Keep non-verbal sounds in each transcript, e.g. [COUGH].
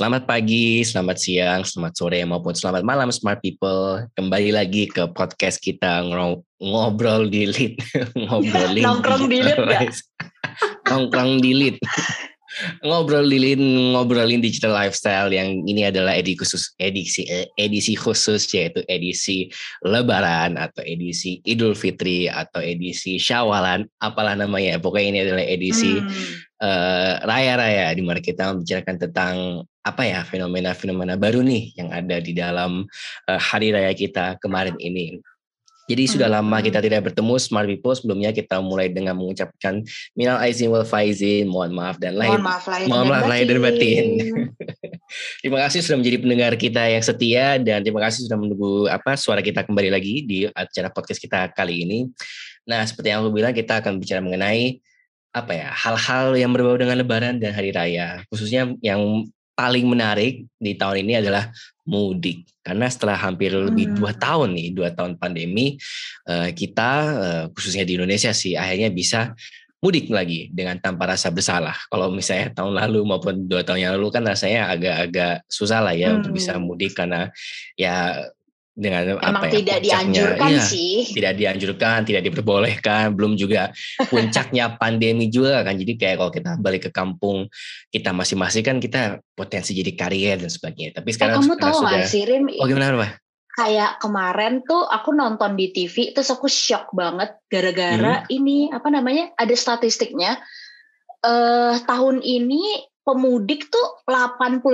Selamat pagi, selamat siang, selamat sore, maupun selamat malam smart people. Kembali lagi ke podcast kita ngobrol di lead. [LAUGHS] Ngobrolin. Nongkrong di lead? [LAUGHS] Nongkrong di lead. Ngobrolin ngobrolin digital lifestyle yang ini adalah edisi khusus edisi eh, edisi khusus yaitu edisi Lebaran atau edisi Idul Fitri atau edisi Syawalan apalah namanya pokoknya ini adalah edisi hmm. Uh, raya-raya di mana kita membicarakan tentang apa ya fenomena-fenomena baru nih yang ada di dalam uh, hari raya kita kemarin ini. Jadi sudah hmm. lama kita tidak bertemu Smart People. Sebelumnya kita mulai dengan mengucapkan minal aizin wal faizin, mohon maaf dan lain. Mohon maaf lahir, mohon maaf lahir dan batin. [LAUGHS] terima kasih sudah menjadi pendengar kita yang setia dan terima kasih sudah menunggu apa suara kita kembali lagi di acara podcast kita kali ini. Nah, seperti yang aku bilang kita akan bicara mengenai apa ya hal-hal yang berbau dengan Lebaran dan Hari Raya, khususnya yang paling menarik di tahun ini adalah mudik karena setelah hampir lebih hmm. dua tahun nih dua tahun pandemi eh, kita eh, khususnya di Indonesia sih akhirnya bisa mudik lagi dengan tanpa rasa bersalah kalau misalnya tahun lalu maupun dua tahun yang lalu kan rasanya agak-agak susah lah ya hmm. untuk bisa mudik karena ya dengan Emang apa ya, tidak dianjurkan ya, sih. Tidak dianjurkan tidak diperbolehkan. Belum juga [LAUGHS] puncaknya pandemi juga kan. Jadi kayak kalau kita balik ke kampung kita masing-masing kan kita potensi jadi karier dan sebagainya. Tapi sekarang eh, kamu tahu sudah sih Rim? Oh gimana kayak kemarin tuh aku nonton di TV terus aku shock banget gara-gara hmm. ini apa namanya ada statistiknya. Eh tahun ini pemudik tuh 85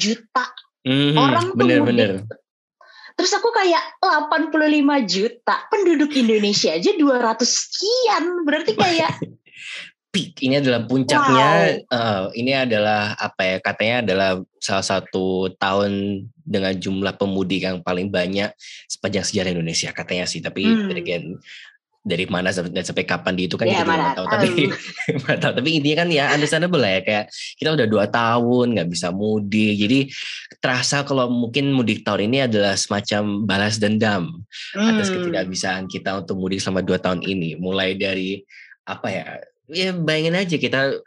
juta hmm, orang tuh bener, mudik. bener Terus aku kayak 85 juta penduduk Indonesia aja 200 sekian. Berarti kayak [LAUGHS] peak. Ini adalah puncaknya. Wow. Uh, ini adalah apa ya? Katanya adalah salah satu tahun dengan jumlah pemudik yang paling banyak sepanjang sejarah Indonesia katanya sih. Tapi hmm. again dari mana dan sampai kapan di itu kan ya, kita juga tahu. Tapi [LAUGHS] tahu. tapi intinya kan ya understandable lah ya kayak kita udah dua tahun nggak bisa mudik. Jadi terasa kalau mungkin mudik tahun ini adalah semacam balas dendam hmm. atas ketidakbisaan kita untuk mudik selama dua tahun ini. Mulai dari apa ya ya bayangin aja kita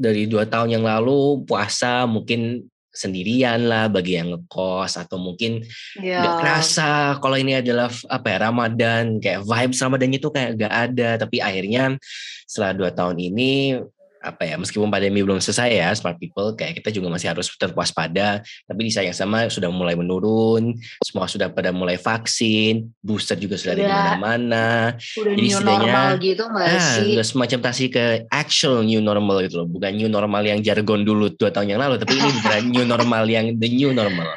dari dua tahun yang lalu puasa mungkin sendirian lah bagi yang ngekos atau mungkin yeah. gak kerasa kalau ini adalah apa ya Ramadan kayak vibes Ramadan itu kayak gak ada tapi akhirnya setelah dua tahun ini apa ya meskipun pandemi belum selesai ya smart people kayak kita juga masih harus tetap waspada tapi di saat yang sama sudah mulai menurun semua sudah pada mulai vaksin booster juga sudah ada di mana-mana. Jadi new normal gitu ah, sih? udah semacam tasi ke actual new normal gitu loh bukan new normal yang jargon dulu dua tahun yang lalu tapi ini bukan [LAUGHS] new normal yang the new normal.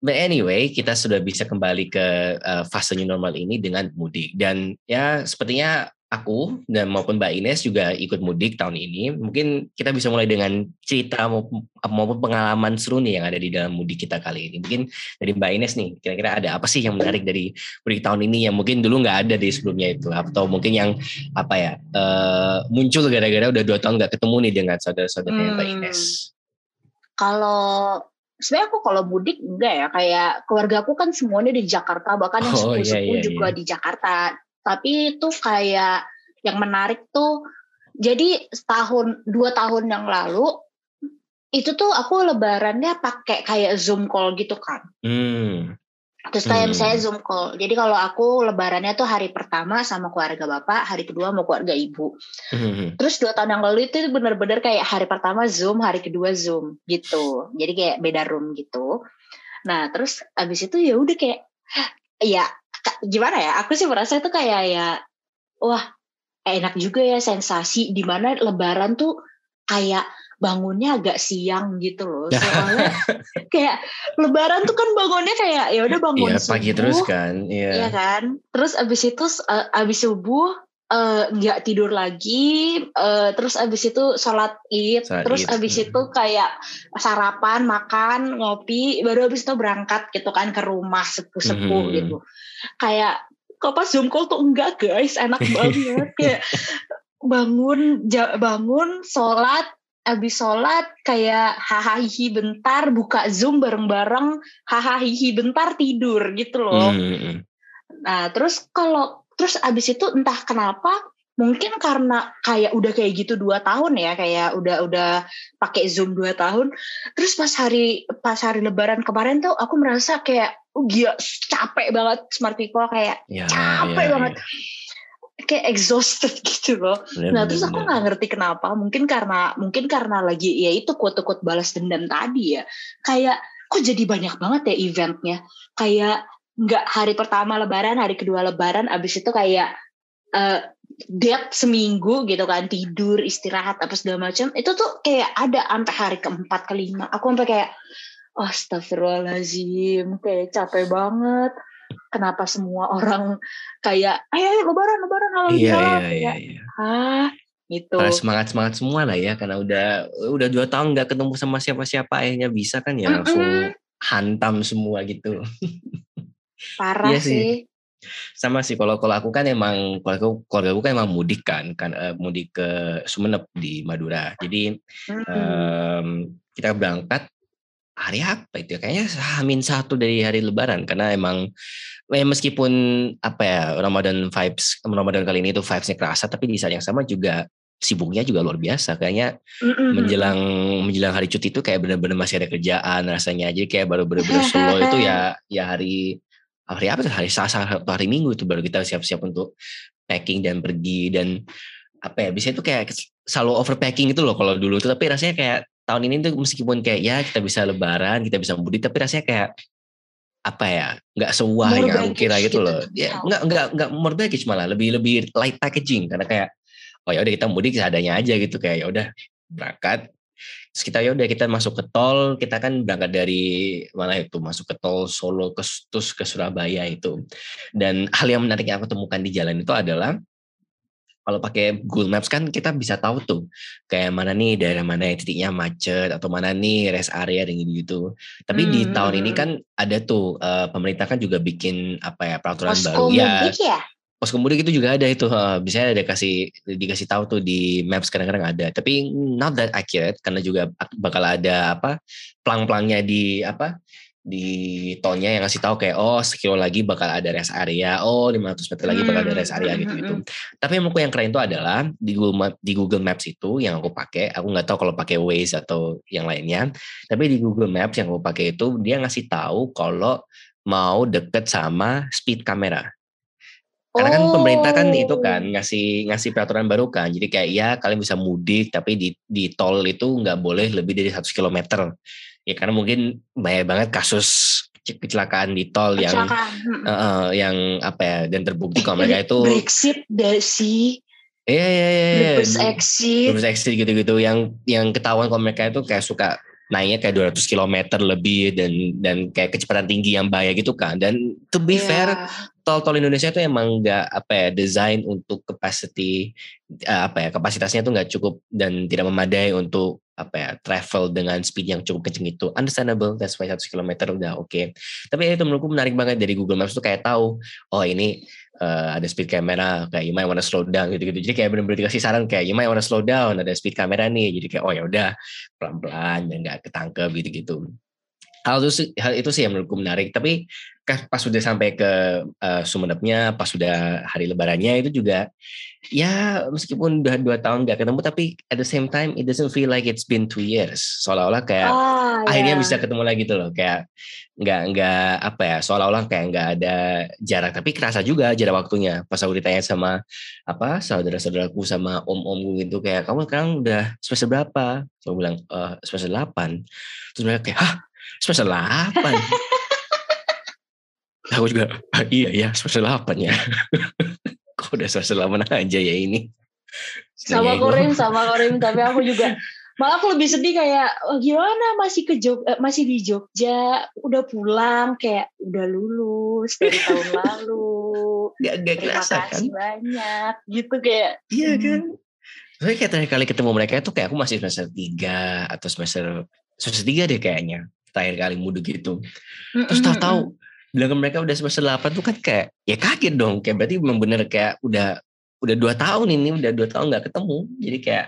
But anyway, kita sudah bisa kembali ke uh, fase new normal ini dengan mudik. Dan ya sepertinya aku dan maupun Mbak Ines juga ikut mudik tahun ini. Mungkin kita bisa mulai dengan cerita maupun pengalaman seru nih yang ada di dalam mudik kita kali ini. Mungkin dari Mbak Ines nih, kira-kira ada apa sih yang menarik dari mudik tahun ini yang mungkin dulu nggak ada di sebelumnya itu, atau mungkin yang apa ya uh, muncul gara-gara udah dua tahun nggak ketemu nih dengan saudara-saudaranya hmm. Mbak Ines. Kalau sebenarnya aku kalau mudik enggak ya kayak keluarga aku kan semuanya di Jakarta bahkan yang oh, sepupu-sepupu iya, iya, juga iya. di Jakarta tapi itu kayak yang menarik tuh jadi setahun dua tahun yang lalu itu tuh aku lebarannya pakai kayak zoom call gitu kan hmm. terus kayak hmm. misalnya zoom call jadi kalau aku lebarannya tuh hari pertama sama keluarga bapak hari kedua mau keluarga ibu hmm. terus dua tahun yang lalu itu bener-bener kayak hari pertama zoom hari kedua zoom gitu jadi kayak beda room gitu nah terus abis itu ya udah kayak ya gimana ya? Aku sih merasa itu kayak ya wah enak juga ya sensasi. Di mana lebaran tuh kayak bangunnya agak siang gitu loh. Soalnya kayak lebaran tuh kan bangunnya kayak ya udah bangun iya, pagi terus kan iya. Ya kan? Terus abis itu uh, abis subuh eh, nggak uh, tidur lagi uh, terus abis itu sholat id sholat terus id. abis hmm. itu kayak sarapan makan ngopi baru abis itu berangkat gitu kan ke rumah sepuh-sepuh hmm. gitu kayak kok pas zoom call tuh enggak guys enak [LAUGHS] banget kayak bangun bangun sholat abis sholat kayak hahaha bentar buka zoom bareng-bareng hahaha bentar tidur gitu loh mm. nah terus kalau terus abis itu entah kenapa mungkin karena kayak udah kayak gitu dua tahun ya kayak udah udah pakai zoom dua tahun. Terus pas hari pas hari lebaran kemarin tuh aku merasa kayak oh gila capek banget smart people kayak ya, capek ya, banget. ya. kayak exhausted [LAUGHS] gitu loh. Bener, nah terus aku nggak ngerti kenapa mungkin karena mungkin karena lagi ya itu kuat-kuat balas dendam tadi ya. Kayak kok jadi banyak banget ya eventnya? Kayak nggak hari pertama lebaran hari kedua lebaran abis itu kayak uh, dead seminggu gitu kan tidur istirahat apa segala macam itu tuh kayak ada sampai hari keempat kelima. Aku sampai kayak oh, astagfirullahaladzim kayak capek banget. Kenapa semua orang kayak ayo ayo lebaran lebaran halo iya, iya, iya, iya. ah gitu. Karena semangat semangat semua lah ya karena udah udah dua tahun nggak ketemu sama siapa siapa akhirnya bisa kan ya mm -mm. langsung hantam semua gitu [LAUGHS] parah iya sih. sih sama sih kalau kalau aku kan emang keluarga keluarga aku kan emang mudik kan kan uh, mudik ke Sumeneb di Madura jadi hmm. um, kita berangkat hari apa itu ya? kayaknya hamin satu dari hari Lebaran karena emang eh, meskipun apa ya Ramadan vibes Ramadan kali ini tuh vibesnya kerasa tapi di saat yang sama juga sibuknya juga luar biasa kayaknya mm-hmm. menjelang menjelang hari cuti itu kayak benar-benar masih ada kerjaan rasanya aja kayak baru benar-benar solo itu ya ya hari hari apa tuh? Hari Selasa atau hari Minggu itu baru kita siap-siap untuk packing dan pergi. Dan apa ya bisa itu kayak selalu overpacking itu loh kalau dulu tuh. Tapi rasanya kayak tahun ini tuh meskipun kayak ya kita bisa lebaran kita bisa mudik tapi rasanya kayak apa ya nggak sewah yang aku kira gitu loh. Ya nggak nggak nggak more baggage malah lebih lebih light packaging. Karena kayak oh ya udah kita mudik seadanya aja gitu. Kayak ya udah berangkat Terus kita ya udah kita masuk ke tol, kita kan berangkat dari mana itu masuk ke tol Solo ke terus ke Surabaya itu. Dan [LAUGHS] hal yang menarik yang aku temukan di jalan itu adalah kalau pakai Google Maps kan kita bisa tahu tuh kayak mana nih daerah mana yang titiknya macet atau mana nih rest area dan gitu gitu. Tapi hmm. di tahun ini kan ada tuh uh, pemerintah kan juga bikin apa ya peraturan Posko baru ya. ya? Pos mudik itu juga ada itu bisa ada kasih dikasih tahu tuh di maps kadang-kadang ada. Tapi not that accurate karena juga bakal ada apa plang-plangnya di apa di tolnya yang ngasih tahu kayak oh sekilo lagi bakal ada rest area. Oh 500 meter lagi bakal ada rest area gitu gitu tapi yang menurutku yang keren itu adalah di Google Map, di Google Maps itu yang aku pakai aku nggak tahu kalau pakai Waze atau yang lainnya tapi di Google Maps yang aku pakai itu dia ngasih tahu kalau mau deket sama speed kamera karena kan pemerintah kan itu kan oh. ngasih ngasih peraturan baru kan. Jadi kayak ya kalian bisa mudik tapi di di tol itu nggak boleh lebih dari satu kilometer. Ya karena mungkin banyak banget kasus kecelakaan di tol kecelakaan. yang uh, uh, yang apa ya dan terbukti kalau mereka itu Brexit deh sih. Iya iya iya. Reverse exit. Reverse exit gitu-gitu yang yang ketahuan kalau mereka itu kayak suka naiknya kayak 200 km lebih dan dan kayak kecepatan tinggi yang bahaya gitu kan. Dan to be yeah. fair, tol-tol Indonesia itu emang nggak apa ya desain untuk capacity uh, apa ya kapasitasnya itu nggak cukup dan tidak memadai untuk apa ya travel dengan speed yang cukup kenceng itu. Understandable that's why 100 km udah oke. Okay. tapi itu menurutku menarik banget dari Google Maps tuh kayak tahu oh ini uh, ada speed camera kayak you might wanna slow down gitu-gitu. Jadi kayak benar-benar dikasih saran kayak you might wanna slow down ada speed camera nih. Jadi kayak oh ya udah pelan-pelan dan nggak ketangkep gitu-gitu. Hal itu hal itu sih yang menurutku menarik. Tapi pas sudah sampai ke uh, Sumenebnya pas sudah hari lebarannya itu juga ya meskipun udah dua tahun gak ketemu tapi at the same time it doesn't feel like it's been two years. Seolah-olah kayak oh, akhirnya yeah. bisa ketemu lagi gitu loh kayak nggak nggak apa ya seolah-olah kayak nggak ada jarak. Tapi kerasa juga jarak waktunya. Pas aku ditanya sama apa saudara-saudaraku sama om-om gitu kayak kamu sekarang udah semester berapa? Saya bilang uh, semester delapan. Terus mereka kayak hah? Semester 8 aku juga iya ya semester 8 ya kok udah semester 8 aja ya ini? Sama Korim sama Korim tapi aku juga [LAUGHS] malah aku lebih sedih kayak oh, gimana? Masih ke Jog eh, masih di Jogja udah pulang kayak udah lulus dari [LAUGHS] tahun lalu. Gak, gak terima kerasa, kasih kan? banyak gitu kayak iya hmm. kan? Tapi kayak terakhir kali ketemu mereka itu kayak aku masih semester 3 atau semester semester 3 deh kayaknya terakhir kali mudik gitu. Terus tahu-tahu bilang ke mereka udah semester 8 tuh kan kayak ya kaget dong. Kayak berarti memang bener kayak udah udah dua tahun ini udah dua tahun nggak ketemu. Jadi kayak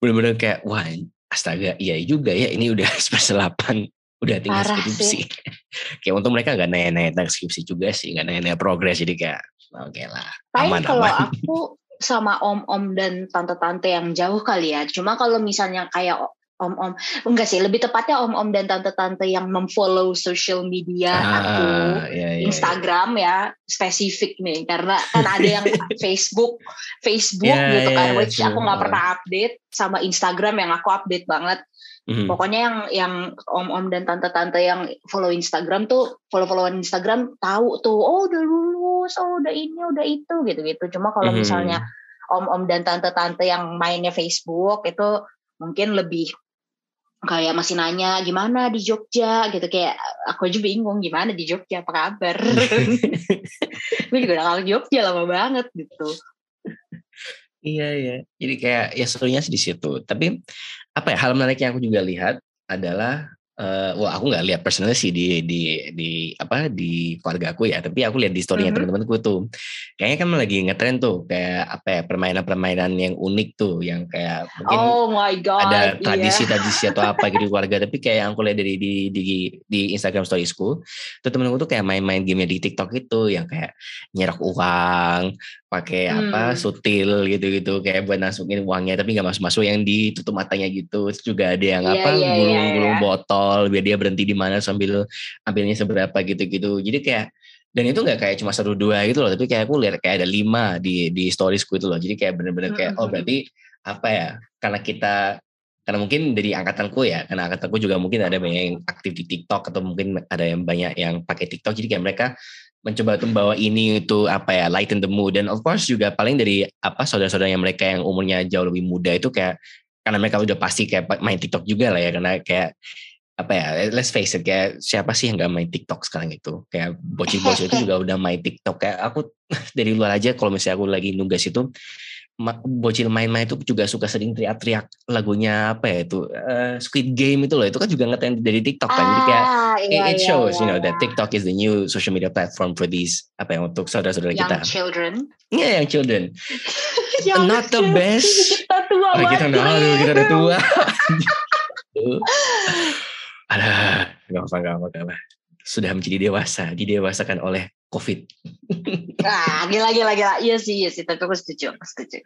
bener-bener kayak wah astaga iya juga ya ini udah [LAUGHS] semester 8 udah tinggal Parah skripsi. [LAUGHS] kayak untuk mereka nggak nanya-nanya tentang skripsi juga sih nggak nanya-nanya progres. Jadi kayak oke okay lah aman kalau aman. aku sama om-om dan tante-tante yang jauh kali ya. Cuma kalau misalnya kayak om-om enggak sih lebih tepatnya om-om dan tante-tante yang memfollow social media ah, aku iya, iya, Instagram iya. ya spesifik nih karena kan ada yang [LAUGHS] Facebook Facebook yeah, gitu kan yeah, which yeah, aku nggak pernah update sama Instagram yang aku update banget mm-hmm. pokoknya yang yang om-om dan tante-tante yang follow Instagram tuh follow-followan Instagram tahu tuh oh udah lulus oh udah ini udah itu gitu-gitu cuma kalau mm-hmm. misalnya om-om dan tante-tante yang mainnya Facebook itu mungkin lebih kayak masih nanya gimana di Jogja? Gitu kayak aku aja bingung gimana di Jogja? Apa kabar? [LAUGHS] Gue juga udah kangen Jogja lama banget gitu. Iya iya. Jadi kayak ya serunya di situ. Tapi apa ya hal menarik yang aku juga lihat adalah uh, wah aku nggak lihat personalnya sih di di di apa di keluarga aku ya tapi aku lihat di storynya mm-hmm. teman-temanku tuh kayaknya kan lagi ngetren tuh kayak apa ya permainan-permainan yang unik tuh yang kayak mungkin oh my God, ada iya. tradisi-tradisi yeah. atau apa gitu di [LAUGHS] keluarga tapi kayak yang aku lihat dari di di di Instagram storiesku tuh temenku tuh kayak main-main game di TikTok itu yang kayak nyerok uang pakai hmm. apa sutil gitu-gitu kayak buat masukin uangnya tapi nggak masuk-masuk yang ditutup matanya gitu Terus juga ada yang yeah, apa yeah, gulung-gulung yeah, yeah. botol biar dia berhenti di mana sambil ambilnya seberapa gitu-gitu. Jadi kayak dan itu nggak kayak cuma satu dua gitu loh tapi kayak aku lihat kayak ada lima di di storiesku itu loh. Jadi kayak bener-bener kayak oh berarti apa ya karena kita karena mungkin dari angkatanku ya karena angkatanku juga mungkin ada banyak yang aktif di TikTok atau mungkin ada yang banyak yang pakai TikTok. Jadi kayak mereka mencoba untuk membawa ini itu apa ya lighten the mood. Dan of course juga paling dari apa saudara-saudara yang mereka yang umurnya jauh lebih muda itu kayak karena mereka udah pasti kayak main TikTok juga lah ya karena kayak apa ya let's face it kayak siapa sih yang nggak main TikTok sekarang itu? Kayak bocil-bocil itu juga udah main TikTok. Kayak aku [LAUGHS] dari luar aja kalau misalnya aku lagi nugas itu bocil main-main itu juga suka sering teriak-teriak lagunya apa ya itu uh, Squid Game itu loh. Itu kan juga ngetren dari TikTok kan. Jadi kayak ah, iya, it, it iya, shows iya, you know iya. that TikTok is the new social media platform for these apa ya untuk saudara-saudara kita. Young children. Iya yeah, young children. [LAUGHS] Young not the best. Kita tua oh, kita udah kita udah tua [LAUGHS] ada nggak apa nggak apa sudah menjadi dewasa didewasakan oleh COVID. Nah, [LAUGHS] gila gila gila. Iya sih, iya sih. Tapi aku setuju, aku setuju.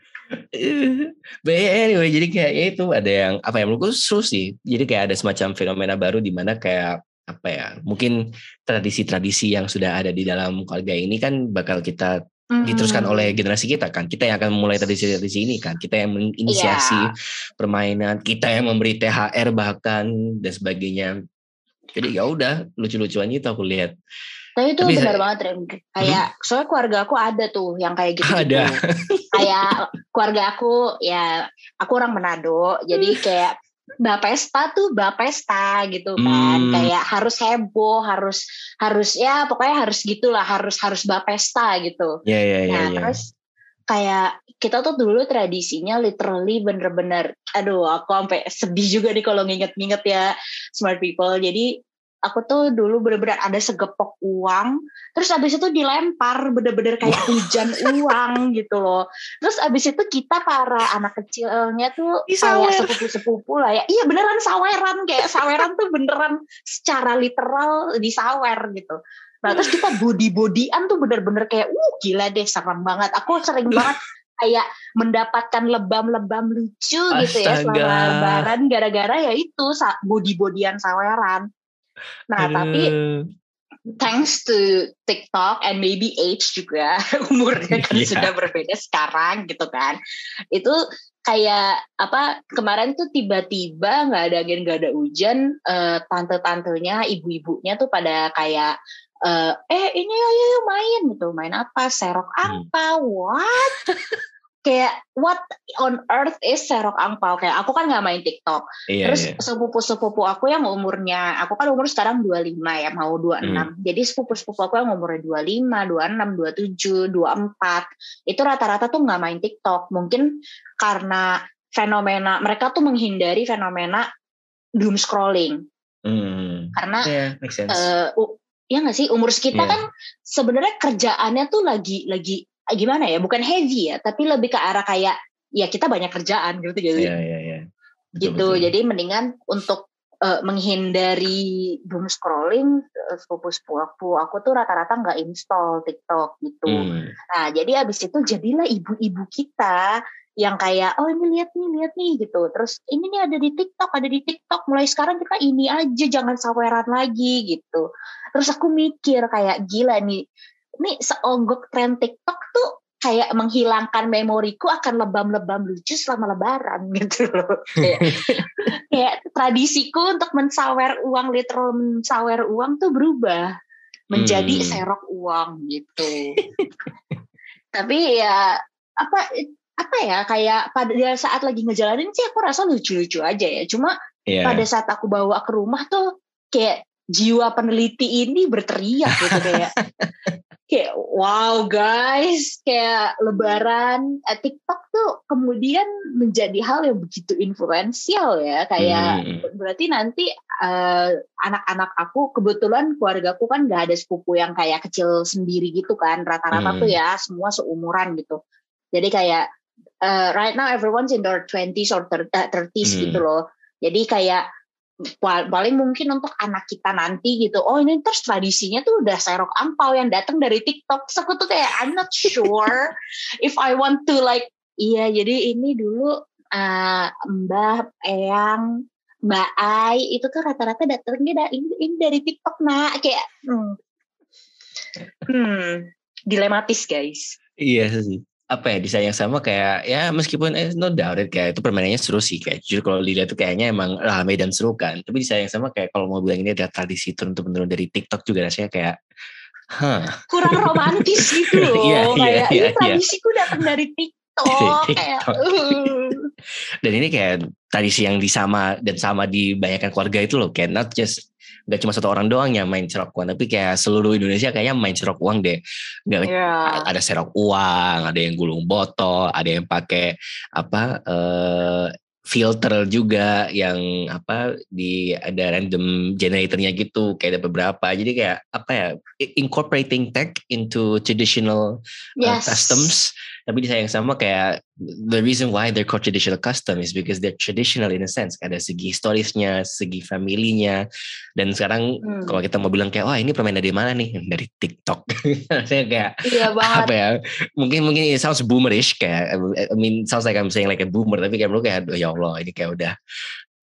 [LAUGHS] But anyway, jadi kayak ya itu ada yang apa ya menurutku seru sih. Jadi kayak ada semacam fenomena baru di mana kayak apa ya mungkin tradisi-tradisi yang sudah ada di dalam keluarga ini kan bakal kita diteruskan oleh generasi kita kan kita yang akan memulai tradisi-tradisi ini kan kita yang menginisiasi yeah. permainan kita yang memberi THR bahkan dan sebagainya jadi ya udah lucu-lucuan itu aku lihat tapi itu Tapi benar banget Rem. Kayak hmm? soalnya keluarga aku ada tuh yang kayak gitu. Ada. kayak keluarga aku ya aku orang Manado. Jadi hmm. kayak Bapesta tuh Bapesta gitu kan. Hmm. Kayak harus heboh, harus harus ya pokoknya harus gitulah, harus harus Bapesta gitu. Iya iya iya. Nah, ya. terus kayak kita tuh dulu tradisinya literally bener-bener aduh aku sampai sedih juga nih kalau nginget-nginget ya smart people jadi aku tuh dulu bener-bener ada segepok uang terus abis itu dilempar bener-bener kayak hujan uang [LAUGHS] gitu loh. Terus abis itu kita para anak kecilnya tuh kayak sepupu-sepupu lah ya. Iya beneran saweran kayak saweran tuh beneran secara literal disawer gitu. Nah terus kita body-bodyan tuh bener-bener kayak uh gila deh serem banget. Aku sering banget kayak mendapatkan lebam-lebam lucu Astaga. gitu ya selama lebaran gara-gara ya itu body-bodyan saweran Nah, tapi thanks to TikTok and maybe age juga [LAUGHS] umurnya kan yeah. sudah berbeda sekarang gitu kan. Itu kayak apa kemarin tuh tiba-tiba nggak ada angin nggak ada hujan uh, tante-tantenya ibu-ibunya tuh pada kayak uh, eh ini ayo main gitu main apa serok hmm. apa hmm. what kayak what on earth is serok angpau kayak aku kan nggak main TikTok iya, terus iya. sepupu sepupu aku yang umurnya aku kan umur sekarang 25 ya mau 26 hmm. jadi sepupu sepupu aku yang umurnya 25 26 27 24 itu rata-rata tuh nggak main TikTok mungkin karena fenomena mereka tuh menghindari fenomena doom scrolling hmm. karena yeah, uh, ya nggak sih umur kita yeah. kan sebenarnya kerjaannya tuh lagi lagi gimana ya bukan heavy ya tapi lebih ke arah kayak ya kita banyak kerjaan gitu gitu yeah, yeah, yeah. gitu betul. jadi mendingan untuk uh, menghindari doom scrolling sepupu aku aku tuh rata-rata nggak install TikTok gitu. Hmm. Nah jadi abis itu jadilah ibu-ibu kita yang kayak oh ini lihat nih lihat nih gitu terus ini nih ada di TikTok ada di TikTok mulai sekarang kita ini aja jangan saweran lagi gitu terus aku mikir kayak gila nih ini seonggok tren TikTok tuh kayak menghilangkan memoriku akan lebam-lebam lucu selama lebaran [LAUGHS] gitu loh kayak, [LAUGHS] kayak tradisiku untuk mensawer uang literal mensawer uang tuh berubah menjadi hmm. serok uang gitu [LAUGHS] tapi ya apa apa ya kayak pada saat lagi ngejalanin sih aku rasa lucu-lucu aja ya cuma yeah. pada saat aku bawa ke rumah tuh kayak jiwa peneliti ini berteriak gitu kayak kayak wow guys kayak lebaran eh, TikTok tuh kemudian menjadi hal yang begitu influensial ya kayak hmm. berarti nanti uh, anak-anak aku kebetulan keluargaku kan gak ada sepupu yang kayak kecil sendiri gitu kan rata-rata hmm. tuh ya semua seumuran gitu jadi kayak uh, right now everyone's in their 20s or 30s uh, hmm. gitu loh. Jadi kayak paling mungkin untuk anak kita nanti gitu. Oh ini terus tradisinya tuh udah serok ampau yang datang dari TikTok. So aku tuh kayak I'm not sure if I want to like iya jadi ini dulu uh, Mbah Eyang Mbak Ai itu tuh rata-rata datangnya dari ini, ini dari TikTok nak kayak hmm, hmm dilematis guys. Iya sih apa ya desain yang sama kayak ya meskipun eh, no doubt it, kayak itu permainannya seru sih kayak jujur kalau dilihat tuh kayaknya emang rame dan seru kan tapi desain yang sama kayak kalau mau bilang ini adalah tradisi turun turun dari TikTok juga rasanya kayak huh. kurang romantis [LAUGHS] gitu loh yeah, kayak yeah, ini yeah, tradisiku yeah. datang dari TikTok, kayak uh. dan ini kayak tradisi yang disama dan sama di banyakkan keluarga itu loh kayak not just nggak cuma satu orang doang yang main serok uang tapi kayak seluruh Indonesia kayaknya main serok uang deh nggak yeah. ada serok uang ada yang gulung botol ada yang pakai apa uh, filter juga yang apa di ada random generatornya gitu kayak ada beberapa jadi kayak apa ya incorporating tech into traditional uh, yes. customs tapi di sayang sama kayak the reason why they're called traditional custom is because they're traditional in a sense. Ada segi historisnya segi familinya dan sekarang hmm. kalau kita mau bilang kayak wah ini permainan dari mana nih? [LAUGHS] Dari TikTok. [LAUGHS] Saya kayak iya [LAUGHS] apa ya? Mungkin mungkin it sounds boomerish kayak I mean sounds like I'm saying like a boomer tapi kayak menurut kayak ya Allah ini kayak udah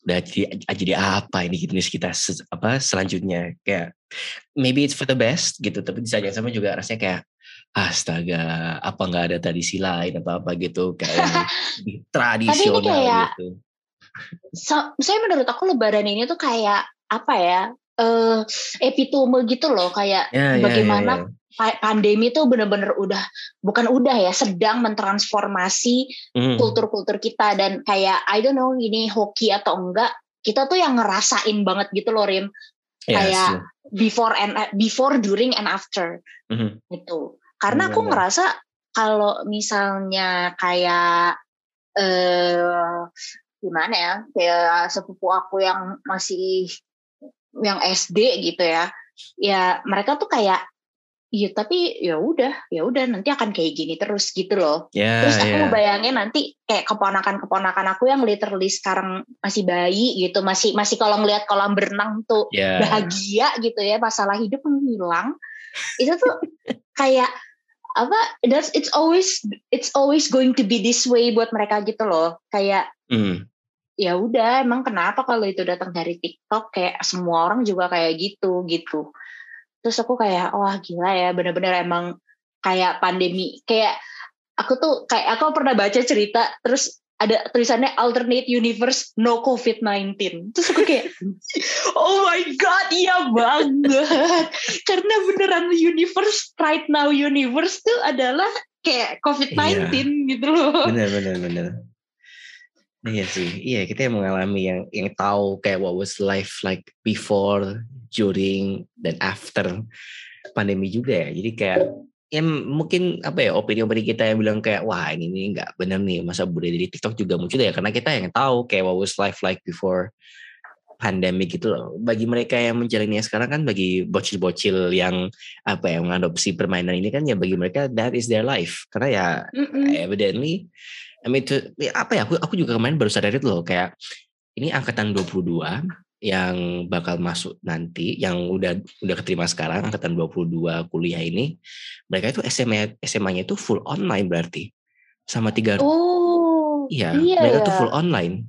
udah jadi, jadi apa ini jenis kita apa selanjutnya. Kayak maybe it's for the best gitu. Tapi di saat yang sama juga rasanya kayak astaga apa nggak ada tradisi lain apa apa gitu kayak [LAUGHS] tradisional kayak, gitu. So, saya menurut aku Lebaran ini tuh kayak apa ya uh, epitome gitu loh kayak yeah, ya, bagaimana yeah, yeah. pandemi tuh bener-bener udah bukan udah ya sedang mentransformasi mm. kultur-kultur kita dan kayak I don't know ini hoki atau enggak kita tuh yang ngerasain banget gitu loh Rim yes, kayak yeah. before and before during and after mm -hmm. gitu karena aku ngerasa kalau misalnya kayak eh gimana ya kayak sepupu aku yang masih yang SD gitu ya ya mereka tuh kayak Iya tapi ya udah ya udah nanti akan kayak gini terus gitu loh. Yeah, terus aku yeah. bayangin nanti kayak keponakan-keponakan aku yang literally sekarang masih bayi gitu masih masih kalau ngeliat kolam berenang tuh yeah. bahagia gitu ya masalah hidup menghilang itu tuh kayak apa that's it's always it's always going to be this way buat mereka gitu loh. Kayak mm. ya udah emang kenapa kalau itu datang dari TikTok? Kayak semua orang juga kayak gitu gitu. Terus aku kayak wah gila ya bener-bener emang kayak pandemi. Kayak aku tuh kayak aku pernah baca cerita terus ada tulisannya alternate universe no COVID-19. Terus aku kayak, [LAUGHS] oh my god, iya banget. [LAUGHS] Karena beneran universe right now universe tuh adalah kayak COVID-19 iya. gitu loh. Bener bener bener. Iya sih, iya kita yang mengalami yang yang tahu kayak what was life like before, during, dan after pandemi juga ya. Jadi kayak ya mungkin apa ya opini-opini kita yang bilang kayak wah ini nih nggak benar nih masa budaya di TikTok juga muncul ya karena kita yang tahu kayak what was life like before pandemic gitu loh. Bagi mereka yang menjalannya sekarang kan bagi bocil-bocil yang apa ya mengadopsi permainan ini kan ya bagi mereka that is their life. Karena ya -mm. evidently I mean to, ya apa ya aku aku juga kemarin baru sadar itu loh kayak ini angkatan 22 yang bakal masuk nanti yang udah udah keterima sekarang angkatan 22 kuliah ini mereka itu SMA SMA-nya itu full online berarti. Sama tiga oh iya, iya mereka ya. tuh full online.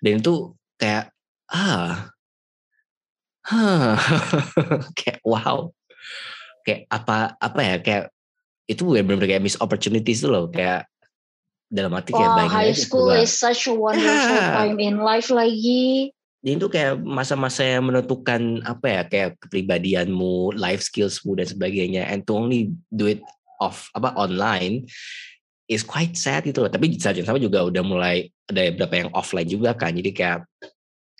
Dan itu kayak ah huh, [LAUGHS] kayak wow. Kayak apa apa ya kayak itu benar-benar kayak miss opportunities tuh loh kayak dalam arti kayak wow, high school is such a wonderful yeah. time in life lagi jadi itu kayak masa-masa yang menentukan apa ya kayak kepribadianmu, life skillsmu dan sebagainya. And to only do it off apa online is quite sad gitu loh. Tapi saat yang sama juga udah mulai ada beberapa yang offline juga kan. Jadi kayak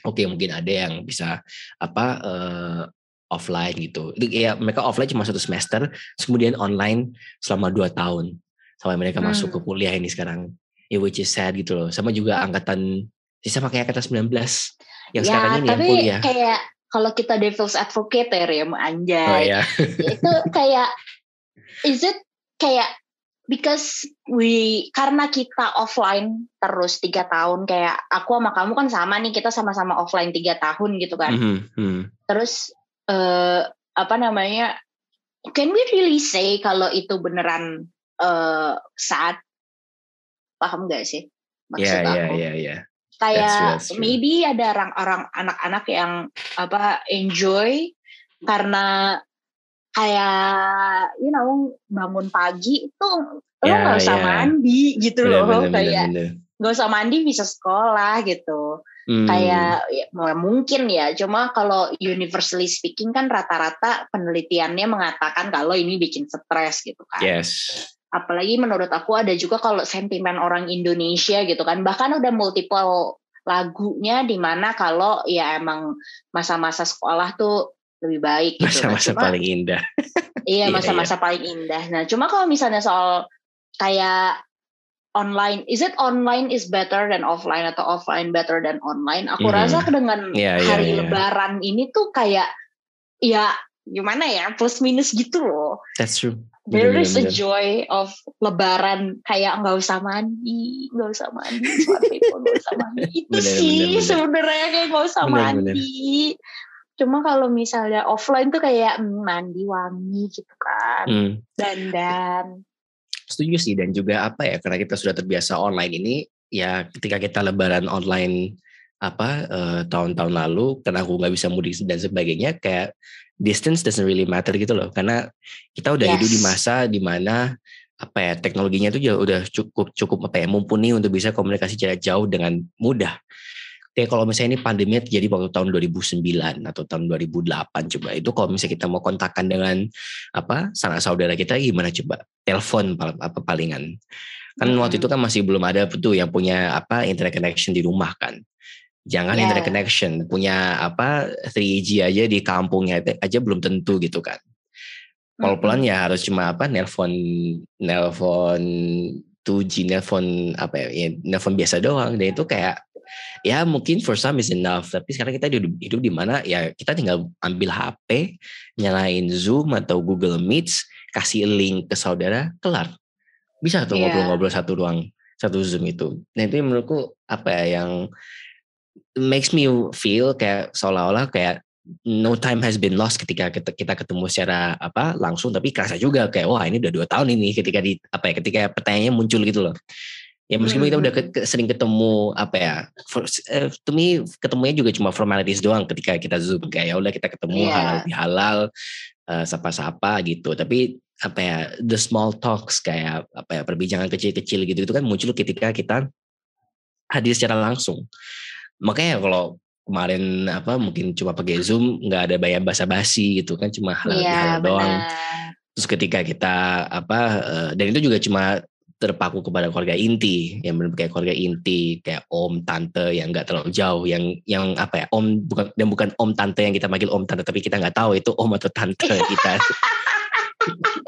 oke okay, mungkin ada yang bisa apa uh, offline gitu. Itu kayak mereka offline cuma satu semester, kemudian online selama dua tahun sampai mereka hmm. masuk ke kuliah ini sekarang. Ya which is sad gitu loh. Sama juga angkatan sama kayak angkatan 19 yang ya, sekarang ini tapi yang kuliah. kayak kalau kita devil's advocate ya anjay. Oh, ya. [LAUGHS] itu kayak is it kayak because we karena kita offline terus tiga tahun kayak aku sama kamu kan sama nih kita sama-sama offline tiga tahun gitu kan mm -hmm. terus uh, apa namanya can we really say kalau itu beneran uh, saat paham gak sih maksud yeah, aku? Iya iya iya kayak that's true, that's true. maybe ada orang-orang anak-anak yang apa enjoy karena kayak you know bangun pagi itu yeah, lo nggak usah yeah. mandi gitu bener, loh bener, kayak nggak usah mandi bisa sekolah gitu hmm. kayak ya, mungkin ya cuma kalau universally speaking kan rata-rata penelitiannya mengatakan kalau ini bikin stres gitu kan yes apalagi menurut aku ada juga kalau sentimen orang Indonesia gitu kan. Bahkan udah multiple lagunya di mana kalau ya emang masa-masa sekolah tuh lebih baik gitu. Masa-masa nah, paling indah. [LAUGHS] Iya, iya masa-masa iya. paling indah. Nah cuma kalau misalnya soal kayak online is it online is better than offline atau offline better than online? Aku mm. rasa dengan yeah, iya, hari yeah, yeah. lebaran ini tuh kayak ya gimana ya plus minus gitu loh. That's true there is a joy of lebaran. Kayak nggak usah mandi nggak usah mandi nggak usah mandi. [LAUGHS] Itu bener, sih sebenarnya kayak nggak usah bener, mandi. bener. cuma kalau misalnya offline tuh kayak hmm, mandi wangi gitu kan. Hmm. dandan. Setuju sih dan juga apa ya karena kita sudah terbiasa online ini ya ketika kita lebaran online apa uh, tahun-tahun lalu karena aku nggak bisa mudik dan sebagainya kayak distance doesn't really matter gitu loh karena kita udah yes. hidup di masa di mana apa ya teknologinya itu udah cukup cukup apa ya mumpuni untuk bisa komunikasi jarak jauh dengan mudah. Kayak kalau misalnya ini pandemi terjadi waktu tahun 2009 atau tahun 2008 coba itu kalau misalnya kita mau kontakkan dengan apa sanak saudara kita gimana coba telepon apa palingan kan hmm. waktu itu kan masih belum ada tuh yang punya apa internet connection di rumah kan Jangan yeah. internet connection, punya apa 3G aja di kampungnya aja belum tentu gitu kan. Kalau mm ya harus cuma apa nelpon nelpon 2G nelpon apa ya, ya nelpon biasa doang dan itu kayak ya mungkin for some is enough tapi sekarang kita hidup, hidup di mana ya kita tinggal ambil HP nyalain Zoom atau Google Meet kasih link ke saudara kelar bisa tuh iya. ngobrol-ngobrol yeah. satu ruang satu Zoom itu nah itu menurutku apa ya yang makes me feel kayak seolah-olah kayak no time has been lost ketika kita, kita ketemu secara apa langsung tapi kerasa juga kayak wah ini udah dua tahun ini ketika di apa ya ketika pertanyaannya muncul gitu loh ya meskipun hmm. kita udah ke, ke, sering ketemu apa ya for, uh, to me ketemunya juga cuma formalities doang ketika kita zoom kayak ya udah kita ketemu yeah. halal halal uh, sapa-sapa gitu tapi apa ya the small talks kayak apa ya perbincangan kecil-kecil gitu itu kan muncul ketika kita hadir secara langsung makanya kalau kemarin apa mungkin cuma pakai zoom nggak ada bayar basa-basi gitu kan cuma hal iya, hal doang. terus ketika kita apa uh, dan itu juga cuma terpaku kepada keluarga inti yang benar kayak keluarga inti kayak om tante yang nggak terlalu jauh yang yang apa ya om bukan dan bukan om tante yang kita panggil om tante tapi kita nggak tahu itu om atau tante kita. [LAUGHS]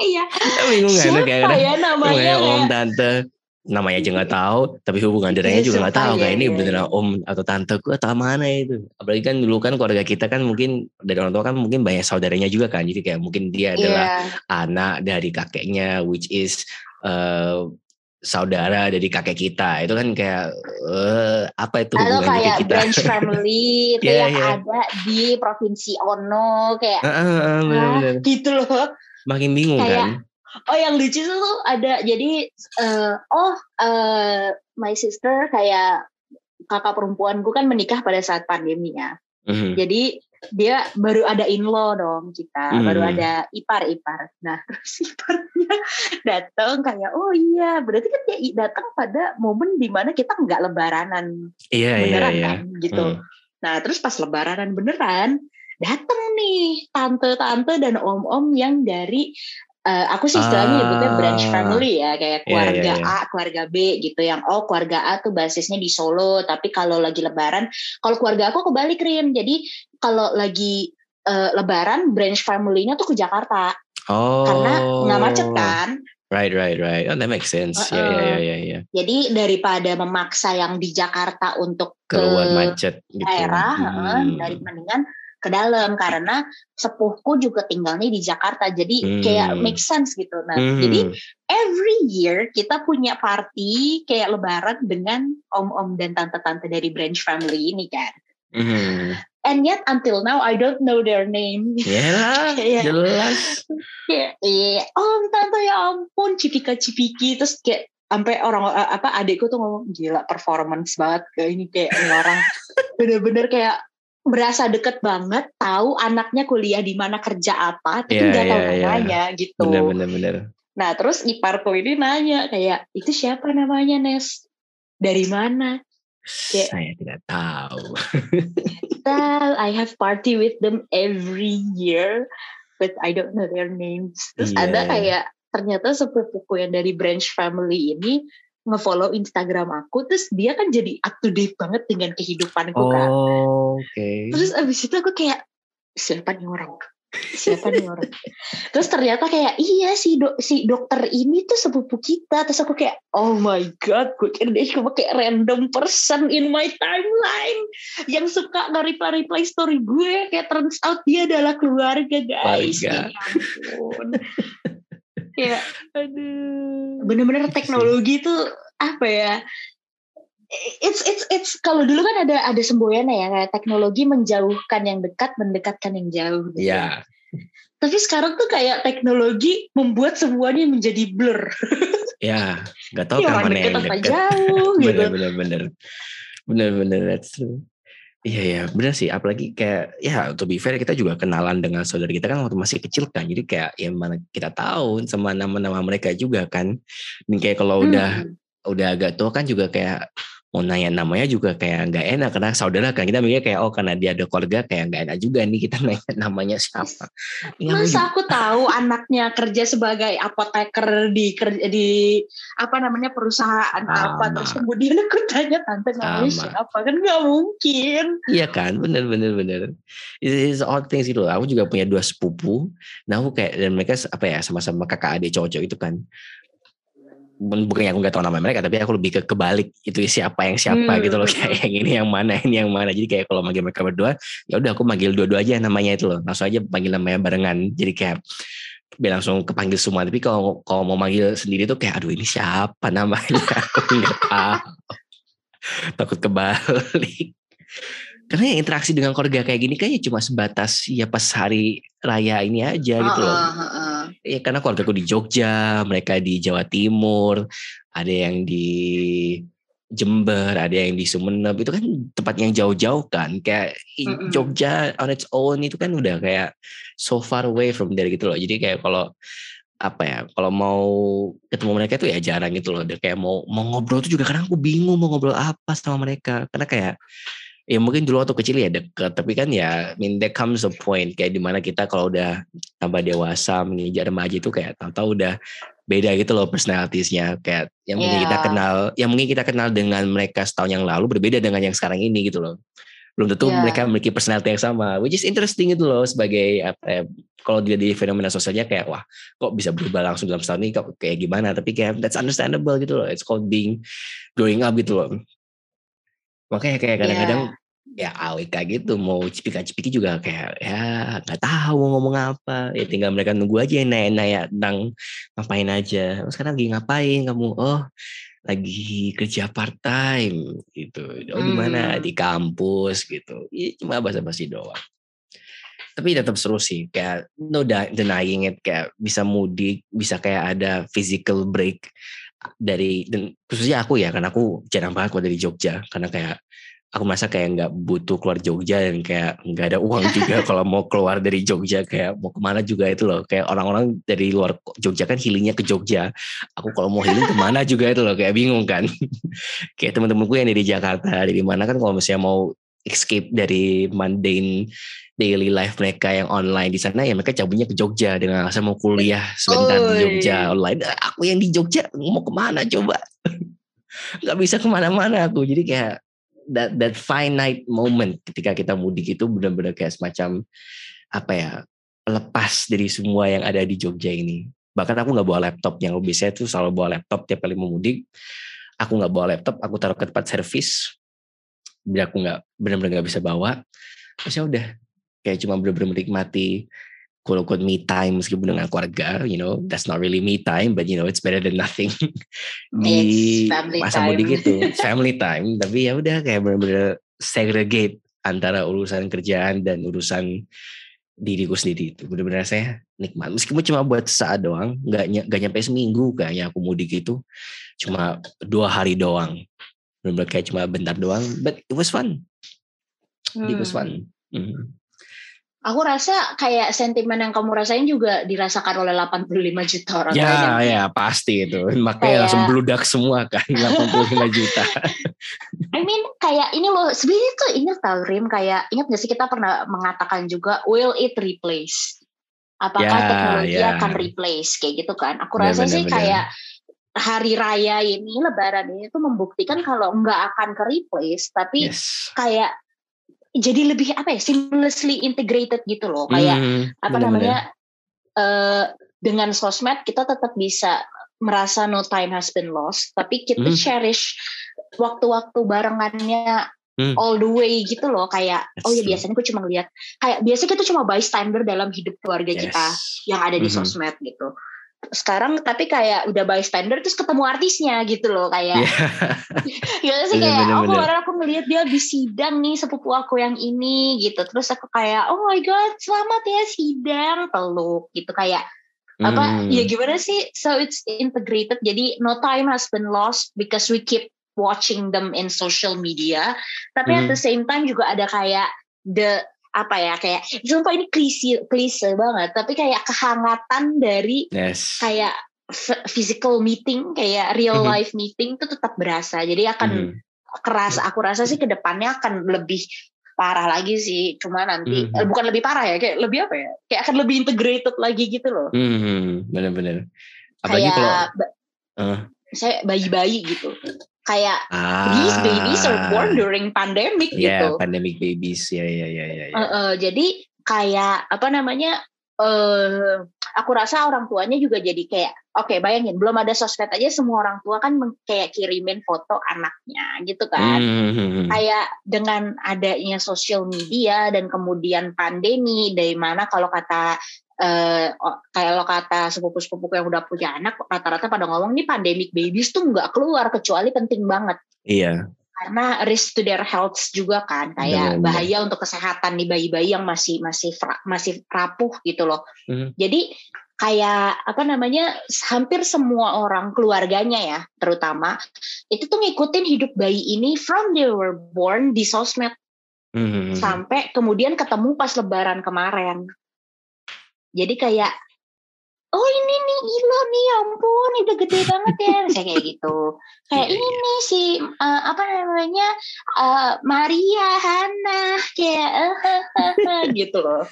Iya. Bingung kan kayak ya namanya om tante namanya aja nggak tahu tapi hubungan darahnya juga nggak tahu kayak ini iya. beneran om atau tanteku atau mana itu apalagi kan dulu kan keluarga kita kan mungkin dari orang tua kan mungkin banyak saudaranya juga kan jadi kayak mungkin dia adalah yeah. anak dari kakeknya which is uh, saudara dari kakek kita itu kan kayak uh, apa itu Atau kayak kita branch family [LAUGHS] itu yeah, yang yeah. ada di provinsi Ono kayak uh, uh, uh, bener -bener. gitu loh makin bingung kayak, kan oh yang lucu tuh ada jadi uh, oh uh, my sister kayak kakak perempuanku kan menikah pada saat pandemi ya mm-hmm. jadi dia baru ada in-law dong kita hmm. baru ada ipar-ipar nah [LAUGHS] terus iparnya datang kayak oh iya berarti kan dia datang pada momen di mana kita nggak lebaranan iya, iya beneran iya, iya. kan gitu hmm. nah terus pas lebaranan beneran datang nih tante-tante dan om-om yang dari uh, aku sih istilahnya nyebutnya branch ah. family ya kayak iya, keluarga yeah, yeah, yeah. A, keluarga B gitu yang oh keluarga A tuh basisnya di Solo tapi kalau lagi lebaran kalau keluarga aku kebalik Rim jadi kalau lagi uh, lebaran branch family-nya tuh ke Jakarta. Oh. Karena nggak macet kan. Right, right, right. Oh, that makes sense. Uh. Yeah, yeah, yeah, yeah. Jadi daripada memaksa yang di Jakarta untuk keluar ke macet gitu. daerah, hmm. dari mendingan ke dalam karena sepuhku juga tinggalnya di Jakarta jadi hmm. kayak make sense gitu nah hmm. jadi every year kita punya party kayak lebaran dengan om-om dan tante-tante dari branch family ini kan hmm. and yet until now I don't know their name yeah, [LAUGHS] yeah. jelas kayak yeah. om tante ya ampun cipika cipiki terus kayak sampai orang apa adikku tuh ngomong gila performance banget kayak ini kayak orang [LAUGHS] bener-bener kayak berasa deket banget tahu anaknya kuliah di mana kerja apa tapi iya, nggak yeah, tahu yeah, namanya yeah. gitu bener, bener, bener. nah terus iparku ini nanya kayak itu siapa namanya Nes dari mana kayak, saya tidak tahu tahu I have party with them every year but I don't know their names terus yeah. ada kayak ternyata sepupuku yang dari branch family ini ngefollow Instagram aku terus dia kan jadi up to date banget dengan kehidupanku oh, kan. Okay. Terus abis itu aku kayak siapa nih orang? Siapa nih orang? Terus ternyata kayak iya si dok si dokter ini tuh sepupu kita. Terus aku kayak oh my god, gue kira dia cuma kayak random person in my timeline yang suka nge-reply reply story gue. Kayak turns out dia adalah keluarga guys. Ya ya aduh bener-bener teknologi tuh apa ya it's it's it's kalau dulu kan ada ada semboyannya ya kayak teknologi menjauhkan yang dekat mendekatkan yang jauh gitu. Iya. Tapi sekarang tuh kayak teknologi membuat semuanya menjadi blur. ya, nggak tahu ya, kan mana yang dekat. Jauh, gitu. bener, bener bener bener bener that's true. Iya ya, benar sih. Apalagi kayak ya to be fair kita juga kenalan dengan saudara kita kan waktu masih kecil kan. Jadi kayak ya mana kita tahu sama nama-nama mereka juga kan. Ini kayak kalau hmm. udah udah agak tua kan juga kayak mau nanya namanya juga kayak nggak enak karena saudara kan kita mikir kayak oh karena dia ada keluarga kayak nggak enak juga nih kita [LAUGHS] nanya namanya siapa. Ya, Masa aku tahu anaknya kerja sebagai apoteker di di apa namanya perusahaan Sama. apa terus kemudian aku tanya tante namanya siapa kan nggak mungkin. Iya kan bener bener bener. It's, all things itu. Aku juga punya dua sepupu. Nah aku kayak dan mereka apa ya sama-sama kakak adik cowok itu kan bukan aku nggak tahu nama mereka tapi aku lebih ke kebalik itu siapa yang siapa hmm. gitu loh kayak yang ini yang mana ini yang mana. Jadi kayak kalau manggil mereka berdua ya udah aku manggil dua-dua aja namanya itu loh. Langsung aja panggil namanya barengan. Jadi kayak biar langsung kepanggil semua. Tapi kalau kalau mau manggil sendiri tuh kayak aduh ini siapa namanya? [LAUGHS] Aku nggak tahu. Takut kebalik karena interaksi dengan keluarga kayak gini kayaknya cuma sebatas ya pas hari raya ini aja gitu loh. Uh, uh, uh. Ya karena keluarga aku di Jogja, mereka di Jawa Timur, ada yang di Jember, ada yang di Sumeneb, itu kan tempat yang jauh-jauh kan. Kayak uh, Jogja on its own itu kan udah kayak so far away from there gitu loh. Jadi kayak kalau apa ya kalau mau ketemu mereka itu ya jarang gitu loh. Udah kayak mau mau ngobrol tuh juga kadang aku bingung mau ngobrol apa sama mereka karena kayak ya mungkin dulu waktu kecil ya deket tapi kan ya I mean there comes a point kayak di mana kita kalau udah tambah dewasa menginjak remaja itu kayak tahu-tahu udah beda gitu loh personalitiesnya. Kayak yang mungkin kita iya. kenal yang mungkin kita kenal dengan mereka setahun yang lalu berbeda dengan yang sekarang ini gitu loh. Belum tentu yeah. mereka memiliki personality yang sama which is interesting itu loh sebagai apa ya, kalau dia di fenomena sosialnya kayak wah kok bisa berubah langsung dalam setahun ini? Kok kayak gimana? Tapi kayak that's understandable gitu loh. It's called being growing up gitu loh Makanya kayak kadang-kadang yeah. ya AWK gitu mau cipika-cipiki juga kayak ya nggak tahu mau ngomong apa. Ya tinggal mereka nunggu aja yang nanya-nanya tentang ngapain aja. Oh, sekarang lagi ngapain kamu? Oh lagi kerja part time gitu. Oh di mana hmm. di kampus gitu. Ya, cuma basa-basi doang. Tapi tetap seru sih kayak no denying it kayak bisa mudik bisa kayak ada physical break dari dan khususnya aku ya karena aku jarang banget keluar dari Jogja. Karena kayak aku merasa kayak nggak butuh keluar Jogja dan kayak nggak ada uang [LAUGHS] juga kalau mau keluar dari Jogja. Kayak mau ke mana juga itu loh. Kayak orang-orang dari luar Jogja kan healingnya ke Jogja. Aku kalau mau healing ke mana [LAUGHS] juga itu loh kayak bingung kan. [LAUGHS] Kayak teman-temanku yang dari Jakarta dari mana kan kalau misalnya mau escape dari mundane daily life mereka yang online di sana ya mereka cabutnya ke Jogja dengan alasan mau kuliah sebentar oh, di Jogja online. Aku yang di Jogja mau ke mana coba? [LAUGHS] Nggak bisa ke mana-mana aku. Jadi kayak that that finite moment ketika kita mudik itu benar-benar kayak semacam apa ya lepas dari semua yang ada di Jogja ini. Bahkan aku nggak bawa laptop. Yang biasanya tuh selalu bawa laptop tiap kali mau mudik. Aku nggak bawa laptop aku taruh ke tempat servis. Biar aku nggak benar-benar nggak bisa bawa. Terus ya udah kayak cuma benar-benar menikmati quote unquote me time meskipun dengan keluarga, you know, that's not really me time, but you know, it's better than nothing [LAUGHS] di masa mudik itu, [LAUGHS] family time. Tapi ya udah kayak benar-benar segregate antara urusan kerjaan dan urusan diriku sendiri itu benar-benar saya nikmat meskipun cuma buat saat doang nggak nggak nyampe seminggu kayaknya aku mudik itu cuma dua hari doang benar-benar kayak cuma bentar doang but it was fun hmm. it was hmm. fun mm. Aku rasa kayak sentimen yang kamu rasain juga dirasakan oleh 85 juta orang. Ya, lain. ya pasti itu. [LAUGHS] Makanya kayak, langsung bludak semua kan [LAUGHS] 85 juta. I mean kayak ini loh, sebenarnya tuh ingat tau Rim, kayak ingat gak sih kita pernah mengatakan juga will it replace? Apakah ya, teknologi ya. akan replace kayak gitu kan? Aku rasa bener, sih bener. kayak hari raya ini lebaran ini tuh membuktikan kalau nggak akan ke replace tapi yes. kayak jadi lebih apa ya seamlessly integrated gitu loh kayak hmm, apa bener, namanya uh, dengan sosmed kita tetap bisa merasa no time has been lost tapi kita hmm. cherish waktu-waktu barengannya hmm. all the way gitu loh kayak That's oh ya biasanya gue cuma lihat kayak biasanya kita cuma bystander dalam hidup keluarga yes. kita yang ada di mm -hmm. sosmed gitu sekarang tapi kayak udah bystander terus ketemu artisnya gitu loh kayak [LAUGHS] yeah. gitu sih kayak bener, oh kemarin aku ngeliat dia di sidang nih sepupu aku yang ini gitu terus aku kayak oh my god selamat ya sidang peluk gitu kayak hmm. apa ya gimana sih so it's integrated jadi no time has been lost because we keep watching them in social media tapi hmm. at the same time juga ada kayak the apa ya kayak sumpah ini klise klise banget tapi kayak kehangatan dari yes. kayak physical meeting kayak real mm -hmm. life meeting itu tetap berasa jadi akan mm -hmm. keras aku rasa sih ke depannya akan lebih parah lagi sih cuma nanti mm -hmm. bukan lebih parah ya kayak lebih apa ya kayak akan lebih integrated lagi gitu loh mm -hmm. bener-bener apalagi kalau uh. saya bayi-bayi gitu kayak ah, these babies are born during pandemic yeah, gitu. pandemic babies ya ya ya ya. Uh, uh, jadi kayak apa namanya? Uh, aku rasa orang tuanya juga jadi kayak oke okay, bayangin belum ada sosmed aja semua orang tua kan kayak kirimin foto anaknya gitu kan. Mm-hmm. Kayak dengan adanya sosial media dan kemudian pandemi dari mana kalau kata eh, kalau kata sepupu-sepupu yang udah punya anak rata-rata pada ngomong nih pandemic babies tuh nggak keluar kecuali penting banget. Iya. Karena risk to their health juga kan kayak bener, bahaya bener. untuk kesehatan nih bayi-bayi yang masih masih masih rapuh gitu loh. Mm. Jadi kayak apa namanya hampir semua orang keluarganya ya terutama itu tuh ngikutin hidup bayi ini from they were born di sosmed mm-hmm. sampai kemudian ketemu pas lebaran kemarin jadi kayak oh ini nih Ilo nih ya ampun udah gede banget ya. Saya kayak gitu. Kayak yeah, ini yeah. nih si uh, apa namanya uh, Maria Hana kayak uh, [LAUGHS] gitu loh.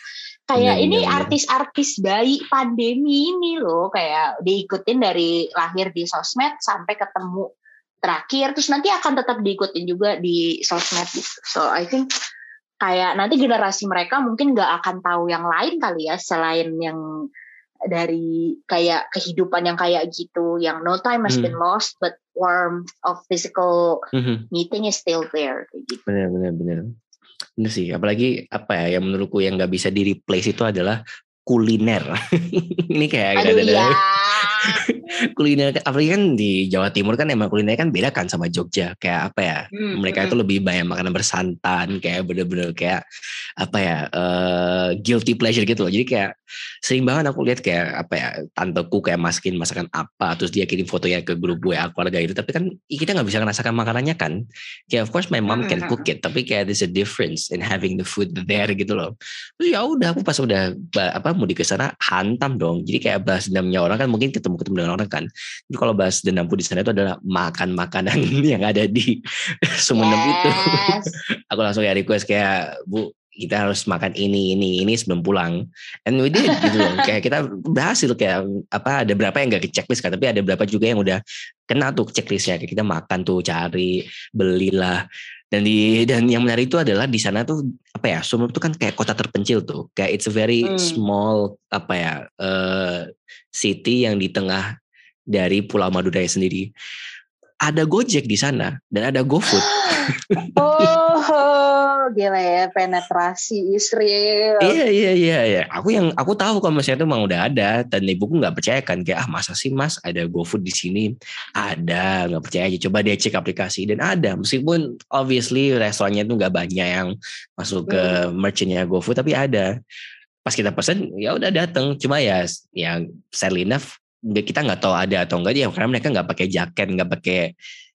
Kayak ini artis-artis bayi pandemi ini loh kayak diikutin dari lahir di sosmed sampai ketemu terakhir. Terus nanti akan tetap diikutin juga di sosmed gitu. So I think kayak nanti generasi mereka mungkin nggak akan tahu yang lain kali ya selain yang dari kayak kehidupan yang kayak gitu yang no time has hmm. been lost but warmth of physical hmm. meeting is still there gitu. Benar benar benar. Bener sih, apalagi apa ya yang menurutku yang nggak bisa di replace itu adalah kuliner. [LAUGHS] ini kayak Aduh, ada, ya. [LAUGHS] kuliner apalagi kan di Jawa Timur kan emang kuliner kan beda kan sama Jogja. Kayak apa ya hmm, mereka hmm. itu lebih banyak makanan bersantan kayak bener-bener kayak apa ya uh, guilty pleasure gitu loh. Jadi kayak sering banget aku lihat kayak apa ya tanteku kayak masukin masakan apa terus dia kirim fotonya ke grup gue keluarga itu tapi kan kita nggak bisa ngerasakan makanannya kan. Kayak of course my mom can cook it tapi kayak there's a difference in having the food there gitu loh. Terus ya udah aku pas udah apa mau di ke sana hantam dong. Jadi kayak bahas dendamnya orang kan mungkin ketemu ketemu dengan orang kan. Jadi kalau bahas dendamku di sana itu adalah makan makanan [LAUGHS] yang ada di [LAUGHS] Sumeneb yes. itu [LAUGHS] aku langsung ya request kayak bu kita harus makan ini ini ini sebelum pulang. And we did gitu loh. Kayak kita berhasil kayak apa ada berapa yang nggak ke checklist kan tapi ada berapa juga yang udah kena tuh checklistnya. Kayak kita makan tuh cari belilah. Dan di dan yang menarik itu adalah di sana tuh apa ya Sumeneb itu kan kayak kota terpencil tuh. Kayak it's a very hmm. small apa ya uh, city yang di tengah dari Pulau Madura sendiri ada Gojek di sana dan ada GoFood. [GASPS] oh, gila ya penetrasi Israel. iya iya iya iya. Aku yang aku tahu kalau misalnya itu memang udah ada dan ibuku nggak percaya kan kayak ah masa sih mas ada GoFood di sini ada nggak percaya aja coba dia cek aplikasi dan ada meskipun obviously restorannya itu nggak banyak yang masuk ke hmm. merchantnya GoFood tapi ada pas kita pesen ya udah datang cuma ya yang sadly enough kita nggak tahu ada atau enggak dia karena mereka nggak pakai jaket nggak pakai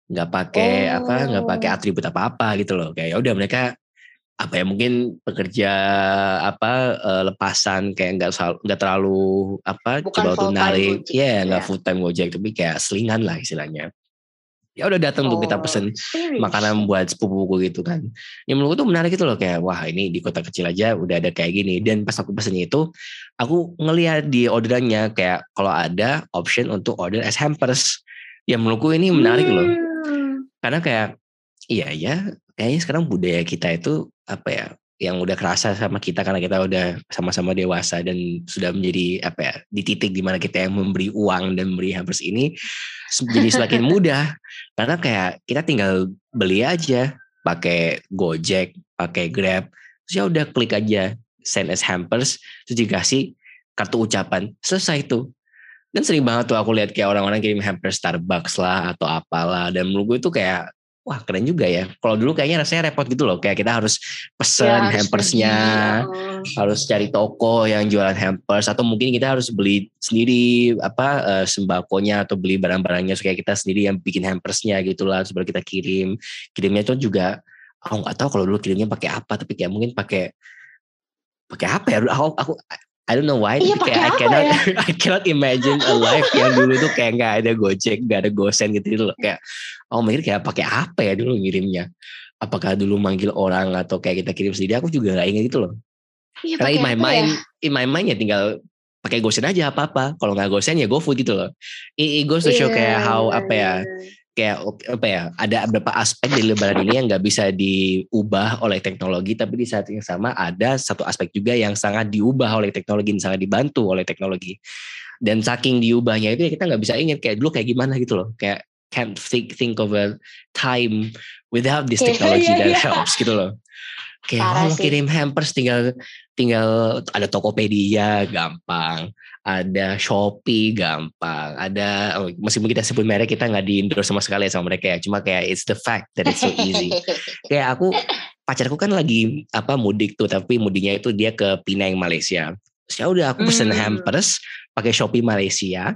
nggak pakai oh. apa nggak pakai atribut apa apa gitu loh kayak ya udah mereka apa ya mungkin pekerja apa uh, lepasan kayak nggak nggak terlalu apa Bukan coba untuk narik ya nggak ya. full time gojek tapi kayak selingan lah istilahnya ya udah datang oh, tuh kita pesen serious. makanan buat sepupuku gitu kan yang menurutku tuh menarik itu loh kayak wah ini di kota kecil aja udah ada kayak gini dan pas aku pesennya itu aku ngelihat di orderannya kayak kalau ada option untuk order as hampers yang menurutku ini menarik hmm. loh karena kayak iya ya kayaknya sekarang budaya kita itu apa ya yang udah kerasa sama kita karena kita udah sama-sama dewasa dan sudah menjadi apa ya di titik di mana kita yang memberi uang dan memberi hampers ini jadi semakin [LAUGHS] mudah karena kayak kita tinggal beli aja pakai Gojek, pakai Grab, terus ya udah klik aja send as hampers, terus dikasih kartu ucapan, selesai tuh. Dan sering banget tuh aku lihat kayak orang-orang kirim hampers Starbucks lah atau apalah dan menurut gue itu kayak wah keren juga ya. Kalau dulu kayaknya rasanya repot gitu loh, kayak kita harus pesen ya, hampersnya, harus, harus cari toko yang jualan hampers atau mungkin kita harus beli sendiri apa uh, sembakonya atau beli barang-barangnya supaya kita sendiri yang bikin hampersnya gitulah supaya kita kirim. Kirimnya itu juga aku nggak tahu kalau dulu kirimnya pakai apa, tapi kayak mungkin pakai pakai apa ya? Aku, aku I don't know why. Iya, kayak I cannot ya? [LAUGHS] I cannot imagine a life yang dulu tuh kayak nggak ada Gojek, nggak ada GoSend gitu, gitu loh. Kayak oh mikir kayak pakai apa ya dulu ngirimnya? Apakah dulu manggil orang atau kayak kita kirim sendiri? Aku juga nggak ingat gitu loh. Iya, Karena in my mind, ya? in my mind ya tinggal pakai GoSend aja apa-apa. Kalau nggak GoSend ya GoFood gitu loh. It, it goes to show yeah. kayak how apa ya kayak apa ya ada beberapa aspek di lebaran ini yang nggak bisa diubah oleh teknologi tapi di saat yang sama ada satu aspek juga yang sangat diubah oleh teknologi dan sangat dibantu oleh teknologi. Dan saking diubahnya itu ya kita nggak bisa ingat kayak dulu kayak gimana? gitu loh. Kayak can't think think of a time without this technology yeah, that yeah. helps gitu loh kayak Parah oh kirim hampers tinggal tinggal ada Tokopedia gampang ada Shopee gampang, ada oh, meskipun kita sebut merek kita nggak di endorse sama sekali sama mereka ya, cuma kayak it's the fact that it's so easy. [LAUGHS] kayak aku pacarku kan lagi apa mudik tuh, tapi mudiknya itu dia ke Penang Malaysia. Terus ya udah aku pesen hmm. hampers pakai Shopee Malaysia,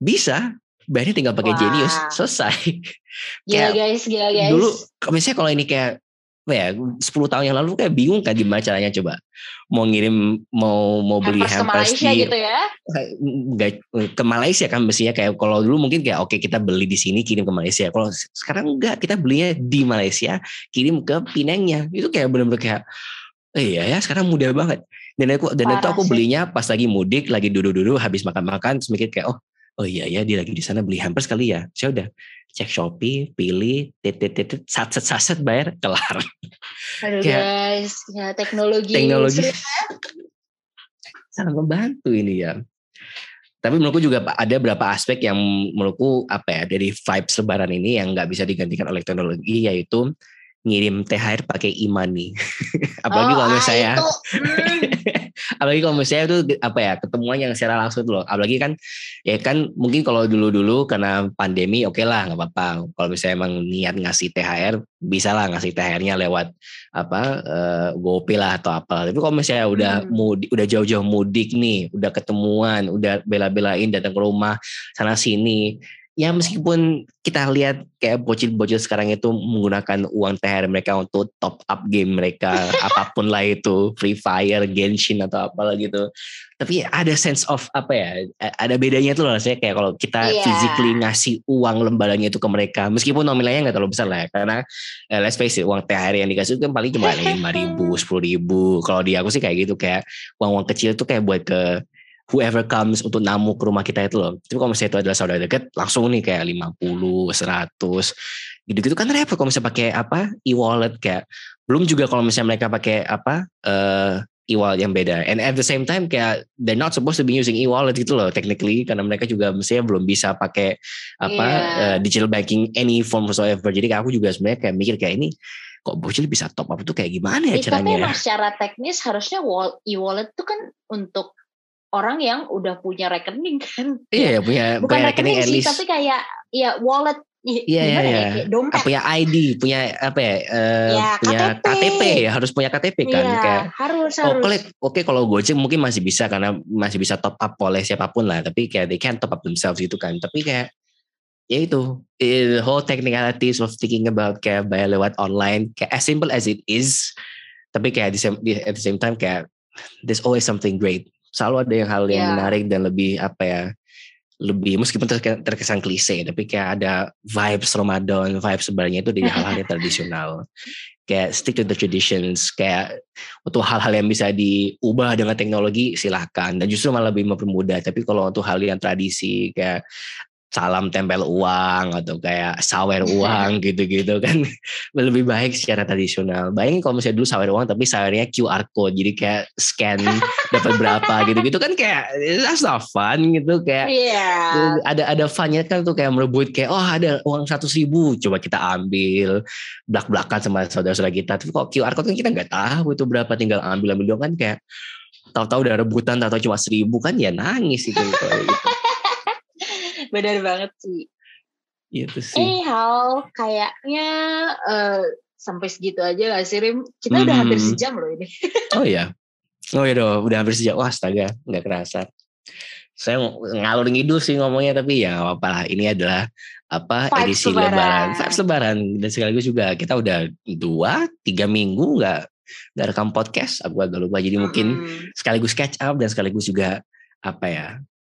bisa bayarnya tinggal pakai Genius selesai. [LAUGHS] Gila guys, gila guys. Dulu misalnya kalau ini kayak ya 10 tahun yang lalu kayak bingung kan gimana caranya coba. Mau ngirim mau mau beli hampers, ke Malaysia di, gitu ya? Gak, ke Malaysia kan mestinya kayak kalau dulu mungkin kayak oke okay, kita beli di sini kirim ke Malaysia. Kalau sekarang enggak kita belinya di Malaysia kirim ke Pinangnya. Itu kayak benar-benar kayak eh, iya ya sekarang mudah banget. Dan aku dan Parah itu aku belinya pas lagi mudik lagi duduk-duduk habis makan-makan terus mikir kayak oh oh iya ya dia lagi di sana beli hampers kali ya saya udah cek Shopee, pilih, titit titit, saset saset bayar, kelar. Aduh Kayak, guys, ya teknologi. Teknologi sangat membantu ini ya. Tapi menurutku juga ada beberapa aspek yang menurutku apa ya dari vibes Lebaran ini yang nggak bisa digantikan oleh teknologi yaitu ngirim THR pakai e-money. [LAUGHS] apalagi oh, kalau misalnya ah, [LAUGHS] hmm. apalagi kalau misalnya itu apa ya ketemuan yang secara langsung tuh loh. Apalagi kan ya kan mungkin kalau dulu-dulu karena pandemi oke okay lah nggak apa-apa. Kalau misalnya emang niat ngasih THR bisa lah ngasih THR-nya lewat apa uh, GoPay lah atau apa. Tapi kalau misalnya udah hmm. mudik, udah jauh-jauh mudik nih, udah ketemuan, udah bela-belain datang ke rumah sana sini ya meskipun kita lihat kayak bocil-bocil sekarang itu menggunakan uang THR mereka untuk top up game mereka [LAUGHS] apa pun lah itu Free Fire, Genshin atau apalah gitu. Tapi ada sense of apa ya? Ada bedanya tuh loh saya kayak kalau kita yeah. physically ngasih uang lembarannya itu ke mereka meskipun nominalnya nggak terlalu besar lah ya, karena eh, let's face it uang THR yang dikasih itu kan paling cuma lima ribu, [LAUGHS] sepuluh ribu. Kalau di aku sih kayak gitu kayak uang-uang kecil itu kayak buat ke whoever comes untuk namu ke rumah kita itu loh. Tapi kalau misalnya itu adalah saudara dekat, langsung nih kayak 50, 100, gitu-gitu kan repot kalau misalnya pakai apa e-wallet kayak belum juga kalau misalnya mereka pakai apa uh, e-wallet yang beda. And at the same time kayak they're not supposed to be using e-wallet gitu loh technically karena mereka juga mestinya belum bisa pakai apa yeah. uh, digital banking any form whatsoever. Jadi aku juga sebenarnya kayak mikir kayak ini kok bocil bisa top up itu kayak gimana ya, ya caranya? Tapi secara teknis harusnya e-wallet itu kan untuk orang yang udah punya rekening kan. Iya, [LAUGHS] punya bukan punya rekening, rekening sih, tapi kayak ya wallet Iya, iya, iya. Ya, dompet. Punya ID, punya apa ya? Uh, ya punya KTP. KTP ya, harus punya KTP kan. Iya, kayak, harus, oh, harus. Oke, oke kalau Gojek mungkin masih bisa karena masih bisa top up oleh siapa pun lah. Tapi kayak they can't top up themselves gitu kan. Tapi kayak ya itu the whole technicalities of thinking about kayak bayar lewat online kayak as simple as it is tapi kayak same, at the same time kayak there's always something great selalu ada yang hal yang yeah. menarik dan lebih apa ya lebih meskipun terkesan klise tapi kayak ada vibes Ramadan vibes sebenarnya itu dari hal-hal yang tradisional. [LAUGHS] Kayak stick to the traditions kayak untuk hal-hal yang bisa diubah dengan teknologi silahkan dan justru malah lebih mempermudah. Tapi kalau untuk hal yang tradisi kayak salam tempel uang atau kayak sawer uang gitu-gitu kan [LAUGHS] lebih baik secara tradisional. Bayangin kalau misalnya dulu sawer uang tapi sawernya QR code jadi kayak scan [LAUGHS] dapat berapa gitu-gitu kan kayak that's not fun gitu kayak yeah. ada ada funnya kan tuh kayak merebut kayak oh ada uang satu ribu coba kita ambil belak belakan sama saudara-saudara kita tapi kok QR code kan kita nggak tahu itu berapa tinggal ambil ambil dong kan kayak tahu-tahu udah rebutan atau cuma seribu kan ya nangis itu gitu. [LAUGHS] Benar banget sih. Itu sih. Anyhow, kayaknya uh, sampai segitu aja gak sih Rim? Kita hmm. udah hampir hmm. sejam loh ini. [LAUGHS] oh iya. Oh iya dong, udah hampir sejam. Wah astaga, nggak kerasa. Saya ngalur ngidul sih ngomongnya, tapi ya apa lah. Ini adalah apa Five edisi lebaran. lebaran. Five lebaran. Dan sekaligus juga kita udah dua, tiga minggu nggak nggak rekam podcast. Aku agak lupa. Jadi mungkin hmm. sekaligus catch up dan sekaligus juga apa ya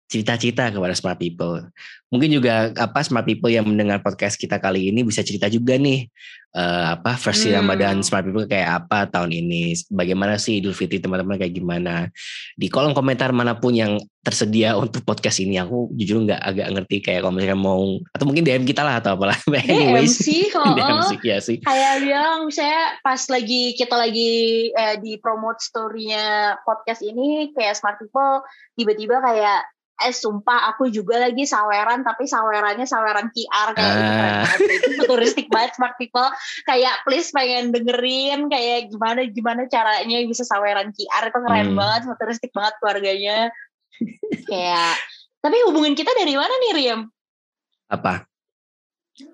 cerita-cerita kepada smart people. Mungkin juga apa smart people yang mendengar podcast kita kali ini bisa cerita juga nih uh, apa versi hmm. Ramadan smart people kayak apa tahun ini. Bagaimana sih Idul Fitri teman-teman kayak gimana? Di kolom komentar mana pun yang tersedia untuk podcast ini aku jujur nggak agak ngerti kayak kalau misalnya mau atau mungkin DM kita lah atau apalah. [LAUGHS] DM sih [LAUGHS] kalau DM sih, ya sih. Kayak bilang saya pas lagi kita lagi eh, di promote storynya podcast ini kayak smart people tiba-tiba kayak eh sumpah aku juga lagi saweran tapi sawerannya saweran QR kayak uh. gitu ah. itu futuristik banget smart people kayak please pengen dengerin kayak gimana gimana caranya bisa saweran QR itu keren hmm. banget futuristik banget keluarganya kayak tapi hubungin kita dari mana nih Riam? Apa?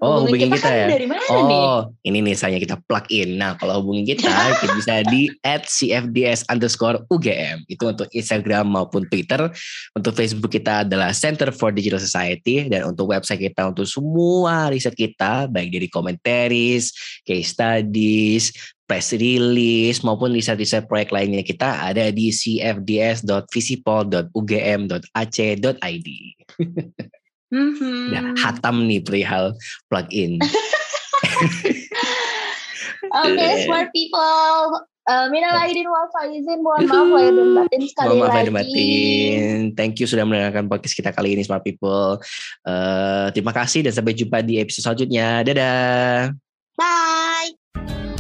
Oh, hubungin, kita, kita kan ya. Dari mana oh, nih? ini nih saya kita plug in. Nah, kalau hubungin kita, kita bisa di @cfds underscore UGM. Itu untuk Instagram maupun Twitter. Untuk Facebook kita adalah Center for Digital Society. Dan untuk website kita untuk semua riset kita, baik dari komentaris, case studies, press release, maupun riset-riset proyek lainnya kita ada di cfds.visipol.ugm.ac.id. [LAUGHS] Mm-hmm. Nah, hatam nih perihal plugin. [LAUGHS] Oke, okay, smart people. Uh, Minal aidin wal faizin, mohon maaf lahir dan batin sekali mohon maaf lagi. batin. Thank you sudah mendengarkan podcast kita kali ini, smart people. Uh, terima kasih dan sampai jumpa di episode selanjutnya. Dadah. Bye.